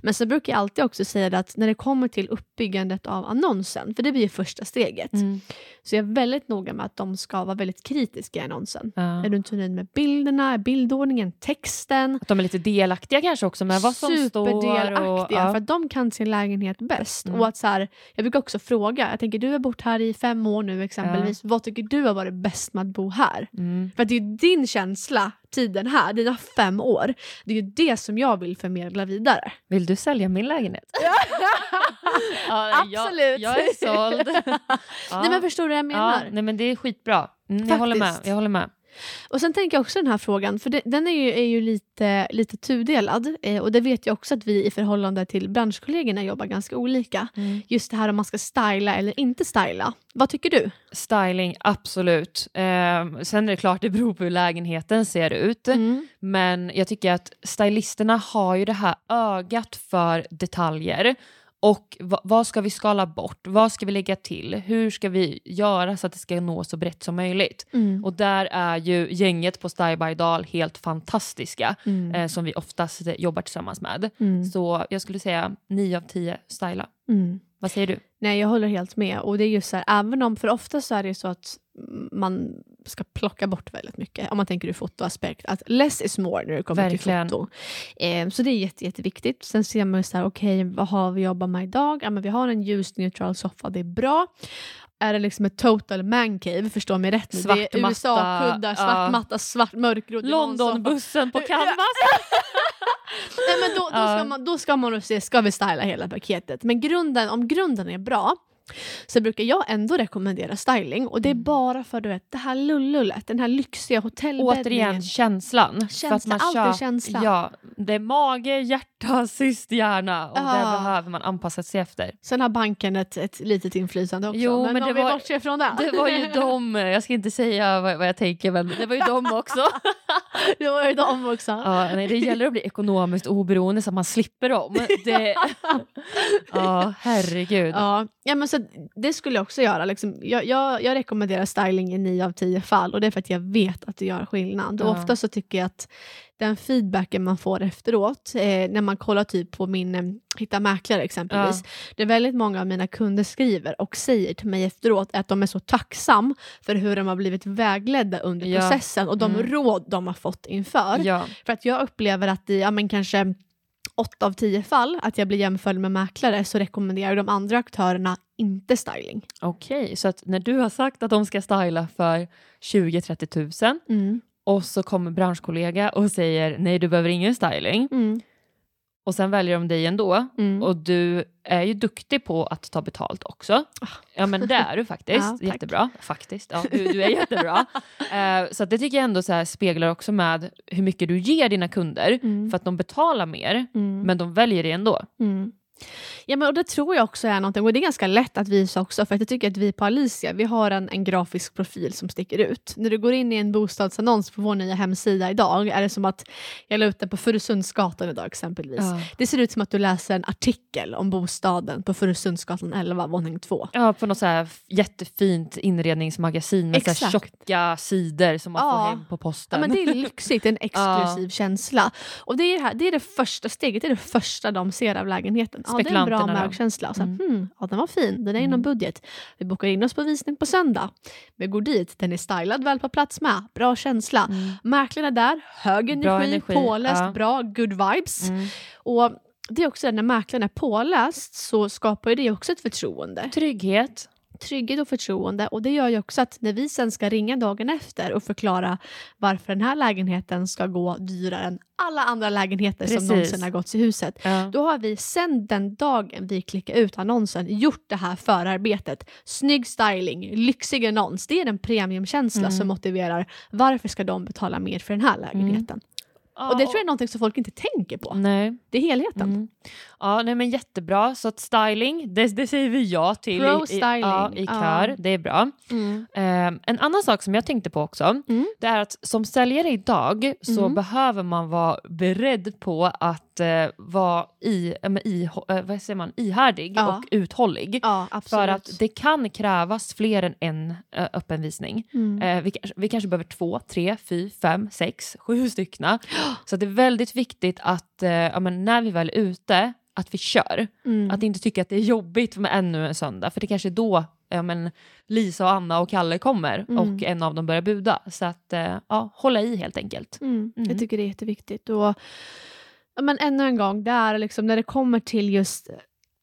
Speaker 1: Men så brukar jag alltid också säga att när det kommer till uppbyggandet av annonsen, för det blir ju första steget,
Speaker 2: Mm.
Speaker 1: så jag är väldigt noga med att de ska vara väldigt kritiska i annonsen.
Speaker 2: ja.
Speaker 1: Är du inte nöjd med bilderna, bildordningen, texten?
Speaker 2: Att de är lite delaktiga kanske också med vad som står.
Speaker 1: Superdelaktiga,
Speaker 2: Och, ja.
Speaker 1: för att de kan sin lägenhet bäst.
Speaker 2: Mm.
Speaker 1: Och att så här, jag brukar också fråga, jag tänker du har bott här i fem år nu exempelvis, vad tycker du har varit bäst med att bo här?
Speaker 2: mm.
Speaker 1: För att det är ju din känsla, tiden här, dina fem år, det är ju det som jag vill förmedla vidare.
Speaker 2: Vill du sälja min lägenhet? ja,
Speaker 1: Absolut.
Speaker 2: Jag, jag är såld. ja.
Speaker 1: Nej men förstår du vad jag menar?
Speaker 2: ja, nej men det är skitbra. Mm, jag, håller med, jag håller med.
Speaker 1: Och sen tänker jag också den här frågan, för det, den är ju, är ju lite, lite tudelad eh, och det vet jag också att vi i förhållande till branschkollegorna jobbar ganska olika. Just det här om man ska styla eller inte styla. Vad tycker du?
Speaker 2: Styling, absolut. Eh, sen är det klart, det beror på hur lägenheten ser ut.
Speaker 1: Mm.
Speaker 2: Men jag tycker att stylisterna har ju det här ögat för detaljer. Och va, vad ska vi skala bort? Vad ska vi lägga till? Hur ska vi göra så att det ska nå så brett som möjligt?
Speaker 1: Mm.
Speaker 2: Och där är ju gänget på Style by Dal helt fantastiska
Speaker 1: Mm.
Speaker 2: eh, som vi oftast jobbar tillsammans med.
Speaker 1: Mm.
Speaker 2: Så jag skulle säga 9 av 10 styla.
Speaker 1: Mm.
Speaker 2: Vad säger du?
Speaker 1: Nej, jag håller helt med. Och det är just så här, även om, för ofta så är det så att man ska plocka bort väldigt mycket, om man tänker ur fotoaspekt. Att less is more när det kommer
Speaker 2: Verkligen.
Speaker 1: till foto. Eh, så det är jätte, jätteviktigt. Sen ser man ju så här, okej, vad har vi jobbat med idag? Ja, men vi har en ljus neutral soffa, det är bra. Är det liksom ett total mancave, förstå mig rätt nu.
Speaker 2: Svart
Speaker 1: det är USA-kuddar, svart matta, svart divansoffa.
Speaker 2: Londonbussen på canvas!
Speaker 1: Nej, men då, då, ska man, då ska man se, ska vi styla hela paketet? Men grunden, om grunden är bra så brukar jag ändå rekommendera styling och det är
Speaker 2: Mm.
Speaker 1: bara för du vet, det här lullullet, den här lyxiga hotellbäddningen.
Speaker 2: Återigen känslan.
Speaker 1: Känsla, allt är känsla.
Speaker 2: Ja, det är mage, hjärta, sist hjärna och det
Speaker 1: Ja.
Speaker 2: behöver man anpassa sig efter.
Speaker 1: Sen har banken ett, ett litet inflytande också.
Speaker 2: Jo,
Speaker 1: men,
Speaker 2: men
Speaker 1: om
Speaker 2: det
Speaker 1: vi
Speaker 2: var-
Speaker 1: bortser från det.
Speaker 2: Det var ju de, jag ska inte säga vad, vad jag tänker men det var ju de också.
Speaker 1: det var ju de också.
Speaker 2: Ja, nej, det gäller att bli ekonomiskt oberoende så att man slipper dem. Det... Ja, herregud.
Speaker 1: Ja, ja men så det skulle jag också göra. Liksom, jag, jag, jag rekommenderar styling i 9 av 10 fall och det är för att jag vet att det gör skillnad. Och
Speaker 2: Ja.
Speaker 1: ofta så tycker jag att den feedbacken man får efteråt, eh, när man kollar typ på min eh, Hitta mäklare exempelvis, det är väldigt många av mina kunder skriver och säger till mig efteråt att de är så tacksam för hur de har blivit vägledda under
Speaker 2: Ja.
Speaker 1: processen och de
Speaker 2: Mm.
Speaker 1: råd de har fått inför.
Speaker 2: Ja,
Speaker 1: För att jag upplever att i ja, men kanske åtta av tio fall att jag blir jämförd med mäklare så rekommenderar de andra aktörerna inte styling.
Speaker 2: okej. Så att när du har sagt att de ska styla för 20-30 tusen
Speaker 1: Mm.
Speaker 2: Och så kommer branschkollega och säger nej du behöver ingen styling.
Speaker 1: Mm.
Speaker 2: och sen väljer de dig ändå.
Speaker 1: Mm.
Speaker 2: Och du är ju duktig på att ta betalt också. Ja men det är du faktiskt.
Speaker 1: Ja,
Speaker 2: jättebra. Faktiskt. Ja, du, du är jättebra. Eh, så det tycker jag ändå så speglar också med hur mycket du ger dina kunder.
Speaker 1: Mm.
Speaker 2: För att de betalar mer,
Speaker 1: Mm.
Speaker 2: men de väljer det ändå.
Speaker 1: Mm. Ja, men och det tror jag också är någonting, och det är ganska lätt att visa också, för att jag tycker att vi på Alicia, vi har en, en grafisk profil som sticker ut. När du går in i en bostadsannons på vår nya hemsida idag, är det som att jag la ut den på Furusundsgatan idag exempelvis.
Speaker 2: Ja.
Speaker 1: Det ser ut som att du läser en artikel om bostaden på Furusundsgatan 11, våning 2.
Speaker 2: Ja, på något så här jättefint inredningsmagasin med så här tjocka sidor som man
Speaker 1: Ja.
Speaker 2: får hem på
Speaker 1: Ja,
Speaker 2: posten.
Speaker 1: men det är lyxigt, en exklusiv känsla. Och det är det, här, det är det första steget, det är det första de ser av lägenheten. Ja, det är en bra
Speaker 2: Spekulanterna
Speaker 1: magkänsla.
Speaker 2: Mm.
Speaker 1: hmm, ja, den var fin, den är inom
Speaker 2: Mm.
Speaker 1: budget. Vi bokar in oss på visning på söndag. Vi går dit, den är stylad väl på plats med, bra känsla.
Speaker 2: Mm.
Speaker 1: Mäklarna där, hög energi,
Speaker 2: Bra energi,
Speaker 1: påläst,
Speaker 2: ja.
Speaker 1: bra, good vibes.
Speaker 2: Mm.
Speaker 1: Och det är också det, när mäklaren är påläst så skapar det också ett förtroende
Speaker 2: Trygghet.
Speaker 1: Trygghet och förtroende. Och det gör ju också att när vi sen ska ringa dagen efter och förklara varför den här lägenheten ska gå dyrare än alla andra lägenheter
Speaker 2: Precis.
Speaker 1: som någonsin har gått i huset.
Speaker 2: Ja.
Speaker 1: Då har vi sen den dagen vi klickar ut annonsen gjort det här förarbetet. Snygg styling, lyxig annons. Det är en premiumkänsla
Speaker 2: Mm.
Speaker 1: som motiverar varför ska de betala mer för den här lägenheten. Och det tror jag är någonting som folk inte tänker på.
Speaker 2: Nej.
Speaker 1: Det är helheten.
Speaker 2: Mm. Ja, nej, men jättebra. Så att styling, det, det säger vi ja till i, i,
Speaker 1: Pro-styling.
Speaker 2: ja, i
Speaker 1: Ja.
Speaker 2: kör. Det är bra.
Speaker 1: Mm.
Speaker 2: Ehm, en annan sak som jag tänkte på också,
Speaker 1: Mm.
Speaker 2: det är att som säljare idag så
Speaker 1: Mm.
Speaker 2: behöver man vara beredd på att eh, vara i, men i, eh, vad säger man, ihärdig
Speaker 1: Ja.
Speaker 2: och uthållig.
Speaker 1: Ja.
Speaker 2: För att det kan krävas fler än en uh, öppen visning.
Speaker 1: Mm.
Speaker 2: Eh, vi, kanske- vi kanske behöver två, tre, fyra, fem, sex, sju styckna. Så att det är väldigt viktigt att eh, ja, men när vi väl är ute, att vi kör.
Speaker 1: Mm.
Speaker 2: Att inte tycka att det är jobbigt med ännu en söndag. För det kanske är då ja, men Lisa, och Anna och Kalle kommer
Speaker 1: Mm.
Speaker 2: och en av dem börjar buda. Så att eh, ja, hålla i helt enkelt.
Speaker 1: Mm,
Speaker 2: Mm.
Speaker 1: Jag tycker det är jätteviktigt. Och, men ännu en gång, det är liksom, när det kommer till just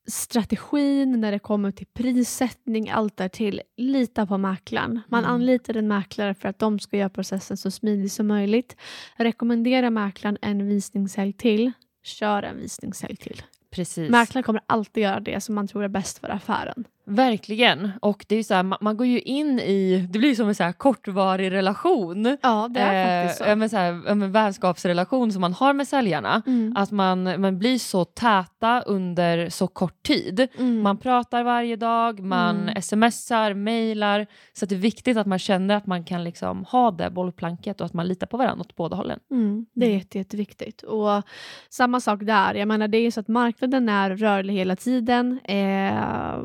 Speaker 1: strategin, när det kommer till prissättning, allt där till lita på mäklaren. Man
Speaker 2: Mm.
Speaker 1: anlitar en mäklare för att de ska göra processen så smidig som möjligt. Rekommendera mäklaren en visningshelg till. Kör en visningshelg till.
Speaker 2: Precis.
Speaker 1: Mäklaren kommer alltid göra det som man tror är bäst för affären.
Speaker 2: Verkligen. Och det är så här, man, man går ju in i, det blir som en så kortvarig relation.
Speaker 1: Ja, det är faktiskt så.
Speaker 2: Eh, men så här, men vänskapsrelation som man har med säljarna.
Speaker 1: Mm.
Speaker 2: Att man, man blir så täta under så kort tid.
Speaker 1: Mm.
Speaker 2: Man pratar varje dag, man
Speaker 1: Mm.
Speaker 2: smsar, mejlar. Så det är viktigt att man känner att man kan liksom ha det bollplanket och att man litar på varandra åt båda hållen.
Speaker 1: Mm, det är
Speaker 2: Mm.
Speaker 1: jätte, jätteviktigt. Och samma sak där. Jag menar, det är ju så att marknaden är rörlig hela tiden. Eh,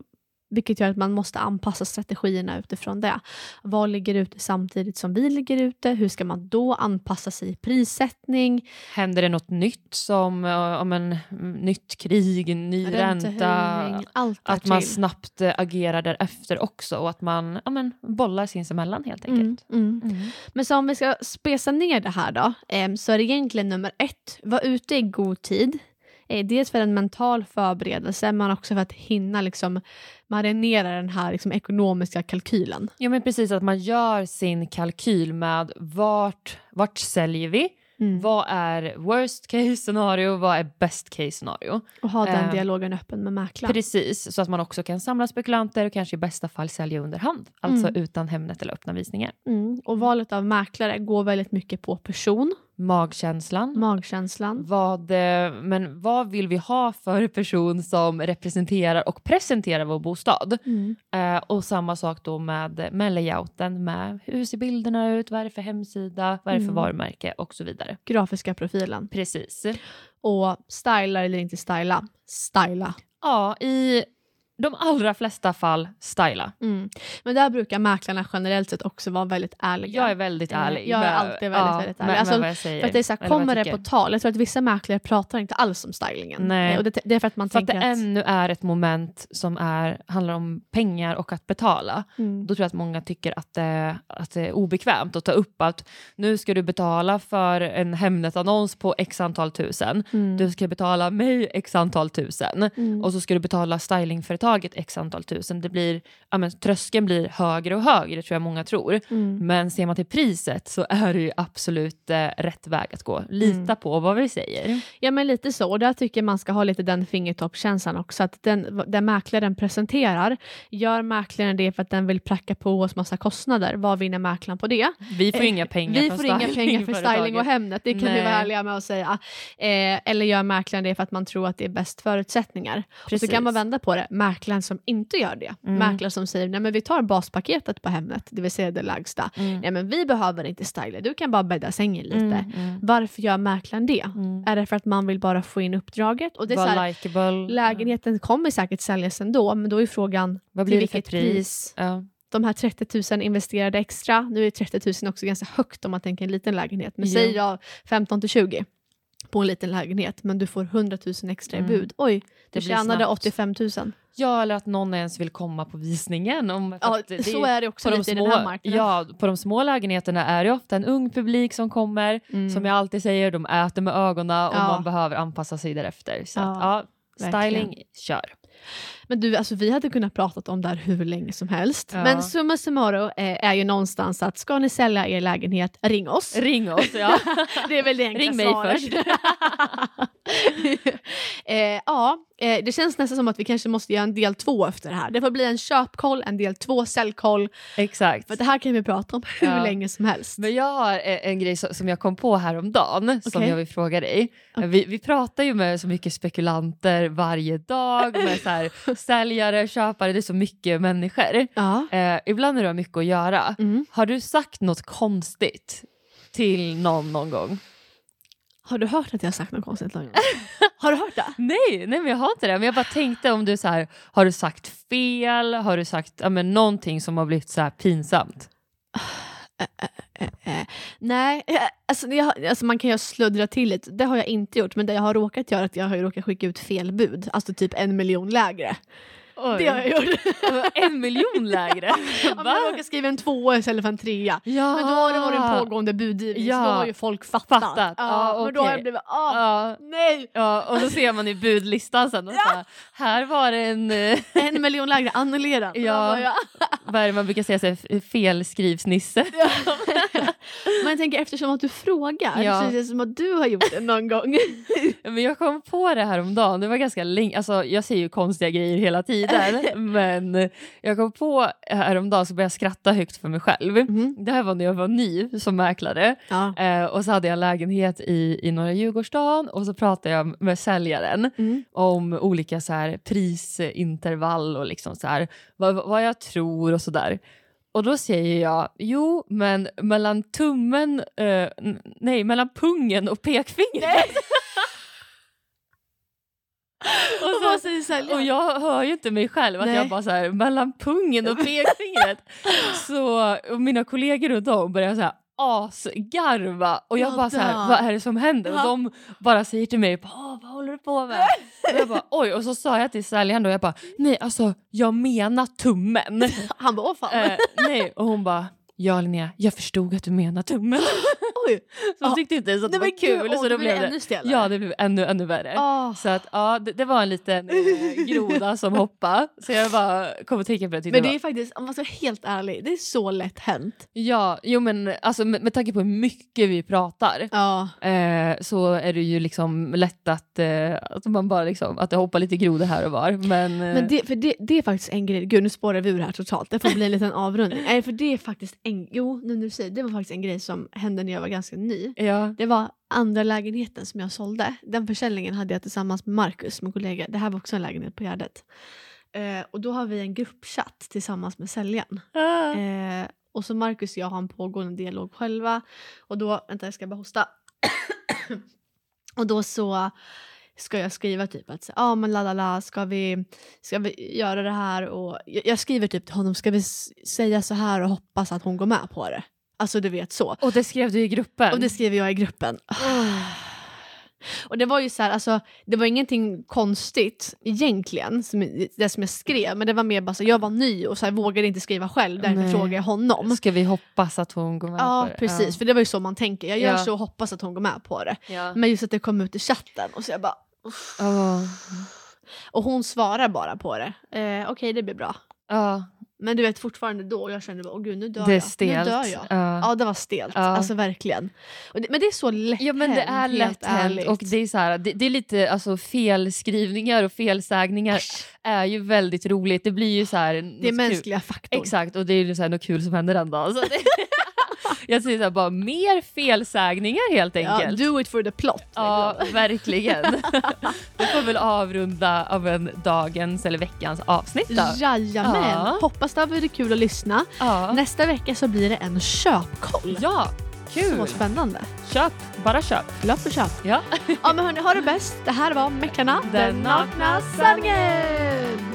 Speaker 1: vilket gör att man måste anpassa strategierna utifrån det. Vad ligger ute samtidigt som vi ligger ute? Hur ska man då anpassa sig i prissättning?
Speaker 2: Händer det något nytt som om en mm, nytt krig, ny ränta? Att man snabbt eh, agerar därefter också och att man ja, men, bollar sinsemellan helt
Speaker 1: Mm,
Speaker 2: enkelt.
Speaker 1: mm.
Speaker 2: Mm.
Speaker 1: Men så om vi ska spesa ner det här då, eh, så är det egentligen nummer ett, var ute i god tid. Eh, dels för en mental förberedelse, men också för att hinna liksom marinera den här liksom, ekonomiska kalkylen.
Speaker 2: Ja men precis att man gör sin kalkyl med vart, vart säljer vi?
Speaker 1: Mm.
Speaker 2: Vad är worst case scenario? Vad är best case scenario?
Speaker 1: Och ha den
Speaker 2: Eh,
Speaker 1: dialogen öppen med mäklaren.
Speaker 2: Precis, så att man också kan samla spekulanter och kanske i bästa fall sälja under hand. Alltså
Speaker 1: Mm.
Speaker 2: utan Hemnet eller öppna visningar.
Speaker 1: Mm. Och valet av mäklare går väldigt mycket på person,
Speaker 2: Magkänslan.
Speaker 1: magkänslan.
Speaker 2: Vad, eh, men vad vill vi ha för person som representerar och presenterar vår bostad?
Speaker 1: Mm.
Speaker 2: Eh, och samma sak då med, med layouten, med hur ser bilderna ut, vad är det för hemsida, vad är det för
Speaker 1: Mm.
Speaker 2: varumärke och så vidare.
Speaker 1: Grafiska profilen.
Speaker 2: Precis.
Speaker 1: Och styla eller inte styla. Styla.
Speaker 2: Ja, i de allra flesta fall styla.
Speaker 1: Mm. Men där brukar mäklarna generellt sett också vara väldigt ärliga.
Speaker 2: Jag är väldigt
Speaker 1: Eh,
Speaker 2: ärlig.
Speaker 1: jag är alltid väldigt, väldigt ärlig. Alltså. För att det är så här, kommer det på tal? Jag tror att vissa mäklare pratar inte alls om stylingen.
Speaker 2: Nej.
Speaker 1: Och det, det är för att man
Speaker 2: För att det
Speaker 1: tänker att...
Speaker 2: ännu är ett moment som är, handlar om pengar och att betala.
Speaker 1: Mm.
Speaker 2: Då tror jag att många tycker att det, att det är obekvämt att ta upp att nu ska du betala för en Hemnet-annons på x antal tusen.
Speaker 1: Mm.
Speaker 2: Du ska betala mig x antal tusen.
Speaker 1: Mm.
Speaker 2: Och så ska du betala stylingföretaget taget x antal tusen. Det blir, ja, men, tröskeln blir högre och högre tror jag många tror.
Speaker 1: Mm.
Speaker 2: Men ser man till priset så är det ju absolut eh, rätt väg att gå. Lita
Speaker 1: Mm.
Speaker 2: på vad vi säger.
Speaker 1: Ja men lite så, och där tycker jag man ska ha lite den fingertoppskänslan också. Att den, den mäklaren presenterar, gör mäklaren det för att den vill pracka på oss massa kostnader? Vad vinner mäklaren på det?
Speaker 2: Vi får
Speaker 1: Eh,
Speaker 2: inga pengar
Speaker 1: Vi får inga pengar för styling och. Hemnet, det kan vi
Speaker 2: Nej.
Speaker 1: vara ärliga med att säga. Eh, eller gör mäklaren det för att man tror att det är bäst förutsättningar? Och så kan man vända på det, mäklaren som inte gör det.
Speaker 2: Mm.
Speaker 1: Mäklaren som säger, nej men vi tar baspaketet på Hemnet, det vill säga det lägsta.
Speaker 2: Mm.
Speaker 1: Nej men vi behöver inte styla, du kan bara bädda sängen lite.
Speaker 2: Mm, mm,
Speaker 1: Varför gör mäklaren det?
Speaker 2: mm.
Speaker 1: Är det för att man vill bara få in uppdraget? Och det är så här,
Speaker 2: likeable.
Speaker 1: lägenheten kommer säkert säljas ändå, men då är frågan
Speaker 2: Vad
Speaker 1: till
Speaker 2: blir för
Speaker 1: vilket
Speaker 2: pris?
Speaker 1: pris?
Speaker 2: Ja.
Speaker 1: De här 30 000 investerade extra, nu är 30 000 också ganska högt om man tänker en liten lägenhet, men
Speaker 2: Ja.
Speaker 1: säg jag 15 till 20 på en liten lägenhet, men du får 100 000 extra i
Speaker 2: Mm.
Speaker 1: bud. Oj,
Speaker 2: Det
Speaker 1: du tjänade
Speaker 2: snabbt.
Speaker 1: 85 000.
Speaker 2: ja, eller att någon ens vill komma på visningen. Om,
Speaker 1: Ja,
Speaker 2: att det
Speaker 1: så är det också
Speaker 2: på de
Speaker 1: lite i
Speaker 2: små,
Speaker 1: den här marknaden.
Speaker 2: Ja, på de små lägenheterna är det ofta en ung publik som kommer.
Speaker 1: Mm.
Speaker 2: Som jag alltid säger, de äter med ögonen och
Speaker 1: Ja.
Speaker 2: man behöver anpassa sig därefter. Så att,
Speaker 1: Ja,
Speaker 2: ja,
Speaker 1: verkligen.
Speaker 2: styling, kör.
Speaker 1: Men du, alltså, vi hade kunnat prata om det här hur länge som helst.
Speaker 2: Ja.
Speaker 1: Men summa summarum eh, är ju någonstans att ska ni sälja er lägenhet, ring oss.
Speaker 2: Ring oss, ja.
Speaker 1: Det är väl det enkla
Speaker 2: Ring mig
Speaker 1: svaret.
Speaker 2: först.
Speaker 1: eh, ja, eh, det känns nästan som att vi kanske måste göra en del två efter det här. Det får bli en köpkoll, en del två säljkoll.
Speaker 2: Exakt.
Speaker 1: För det här kan vi prata om hur
Speaker 2: Ja.
Speaker 1: länge som helst.
Speaker 2: Men jag har eh, en grej so- som jag kom på häromdagen som
Speaker 1: Okej.
Speaker 2: jag vill fråga dig.
Speaker 1: Okej.
Speaker 2: Vi, vi pratar ju med så mycket spekulanter varje dag, med så här, säljare, köpare, det är så mycket människor.
Speaker 1: Ja.
Speaker 2: Eh, ibland du har mycket att göra,
Speaker 1: Mm.
Speaker 2: har du sagt något konstigt till någon någon gång?
Speaker 1: Har du hört att jag har sagt något konstigt någon gång? Har du hört det?
Speaker 2: Nej, nej men jag har inte det. Men jag bara tänkte om du så här, har du sagt fel? Har du sagt ja, men, någonting som har blivit så här pinsamt?
Speaker 1: Eh, eh, nej, eh, alltså, jag, alltså man kan ju sluddra till lite. Det har jag inte gjort. Men det jag har råkat göra är att jag har råkat skicka ut fel bud. Alltså typ en miljon lägre.
Speaker 2: Oj.
Speaker 1: Det har jag gjort.
Speaker 2: en miljon lägre?
Speaker 1: Ja, men jag råkade skriva en tvåa istället för en trea.
Speaker 2: Ja.
Speaker 1: Men då har det varit en pågående budgivning
Speaker 2: Ja.
Speaker 1: så då har ju folk fattat.
Speaker 2: Fattat.
Speaker 1: Ja,
Speaker 2: Ja,
Speaker 1: men då har jag blivit, ah,
Speaker 2: Ja,
Speaker 1: nej!
Speaker 2: ja, och så ser man i budlistan sen och så här, var det en, eh,
Speaker 1: En miljon lägre, annullerat.
Speaker 2: Ja. Vad är det man brukar säga, så här, felskrivsnisse.
Speaker 1: Men jag tänker eftersom att du frågar
Speaker 2: Ja.
Speaker 1: så känns det som att du har gjort det någon gång.
Speaker 2: Men jag kom på det här om dagen. det var ganska länge, alltså jag säger ju konstiga grejer hela tiden, men jag kom på häromdagen så började jag skratta högt för mig själv.
Speaker 1: Mhm.
Speaker 2: Det här var när jag var ny som mäklare
Speaker 1: Ja.
Speaker 2: eh, och så hade jag en lägenhet i, i norra Djurgårdsstaden och så pratade jag med säljaren
Speaker 1: Mm.
Speaker 2: om olika så här prisintervall och liksom så här, vad, vad jag tror och sådär. Och då säger jag, jo men mellan tummen, eh, nej mellan pungen och pekfingret. Och,
Speaker 1: Och
Speaker 2: så,
Speaker 1: vad säger säljaren?
Speaker 2: och jag hör ju inte mig själv att
Speaker 1: Nej.
Speaker 2: jag bara så här, mellan pungen och pekfingret. så och mina kollegor och de börjar så här asgarva och jag
Speaker 1: Jag
Speaker 2: bara så här, vad är det som händer?
Speaker 1: Ja.
Speaker 2: Och de bara säger till mig, "Åh, vad håller du på med? och jag bara, oj, och så sa jag till säljaren då, jag bara, nej alltså jag menar tummen.
Speaker 1: Han bara, åh fan.
Speaker 2: eh, nej, och hon bara, ja Linnea, jag förstod att du menar tummen.
Speaker 1: Oj.
Speaker 2: Så hon tyckte inte ens att det var kul.
Speaker 1: gud,
Speaker 2: så då
Speaker 1: det blev ännu stelare.
Speaker 2: ja, det blev ännu, ännu värre.
Speaker 1: Ah.
Speaker 2: Så att, ja, det, det var en liten eh, groda som hoppade. Så jag bara kom att tänka på det.
Speaker 1: Men
Speaker 2: det var-
Speaker 1: är faktiskt, om man ska vara helt ärlig, det är så lätt hänt.
Speaker 2: Ja, jo men alltså, med, med tanke på hur mycket vi pratar
Speaker 1: Ja.
Speaker 2: eh, så är det ju liksom lätt att, eh, att man bara liksom, att det hoppar lite grodor här och var. Men, eh,
Speaker 1: Men det, för det, det är faktiskt en grej, gud nu spårar vi ur här totalt, det får bli en liten avrundning. Nej för det är faktiskt en, jo nu när du säger det var faktiskt en grej som hände när jag var ganska ny.
Speaker 2: ja.
Speaker 1: Det var andra lägenheten som jag sålde. Den försäljningen hade jag tillsammans med Marcus, min kollega. Det här var också en lägenhet på Gärdet. Eh, och då har vi en gruppchatt tillsammans med säljaren.
Speaker 2: Ah.
Speaker 1: Eh, och så Marcus och jag har en pågående dialog själva. Och då, vänta jag ska bara hosta. och då så ska jag skriva typ att ja ah, men la la la ska vi, ska vi göra det här och jag, jag skriver typ till honom ska vi säga så här och hoppas att hon går med på det. Alltså du vet så.
Speaker 2: Och det skrev du i gruppen?
Speaker 1: Och det skriver jag i gruppen. Och det var ju så här, alltså, det var ingenting konstigt egentligen, som, det som jag skrev, men det var mer bara så jag var ny och så här, vågade inte skriva själv, därför frågade jag honom.
Speaker 2: Ska vi hoppas att hon går med
Speaker 1: Ja
Speaker 2: på det?
Speaker 1: precis, för det var ju så man tänker, jag gör
Speaker 2: Ja.
Speaker 1: så och hoppas att hon går med på det.
Speaker 2: Ja.
Speaker 1: Men just att det kom ut i chatten och så jag bara,
Speaker 2: Åh.
Speaker 1: Och hon svarar bara på det. Eh, Okej, det blir bra.
Speaker 2: Ja,
Speaker 1: Men du vet fortfarande då, jag kände bara, åh gud nu dör
Speaker 2: det är
Speaker 1: jag.
Speaker 2: stelt.
Speaker 1: Nu dör jag.
Speaker 2: Ja.
Speaker 1: Ja det var stelt,
Speaker 2: Ja.
Speaker 1: alltså verkligen. Det, men det är så lätt
Speaker 2: Ja men det är lätt hänt och det är, så här, det, det är lite alltså, felskrivningar och felsägningar är ju väldigt roligt. Det blir ju så här,
Speaker 1: Det är mänskliga faktorn.
Speaker 2: Exakt och det är ju så här, något kul som händer den dagen. jag säger så här, bara mer felsägningar helt enkelt.
Speaker 1: Ja, do it for the plot.
Speaker 2: Ja, verkligen. Vi får väl avrunda av en dagens eller veckans avsnitt då.
Speaker 1: Jajamän.
Speaker 2: Ja.
Speaker 1: Hoppas det har varit kul att lyssna.
Speaker 2: Ja.
Speaker 1: Nästa vecka så blir det en köpkoll.
Speaker 2: Ja, kul.
Speaker 1: Så spännande.
Speaker 2: Köp, bara köp.
Speaker 1: Löp och köp.
Speaker 2: Ja.
Speaker 1: ja men hörni, ha det bäst. Det här var Meckarna, den,
Speaker 2: den nakna
Speaker 1: sanningen.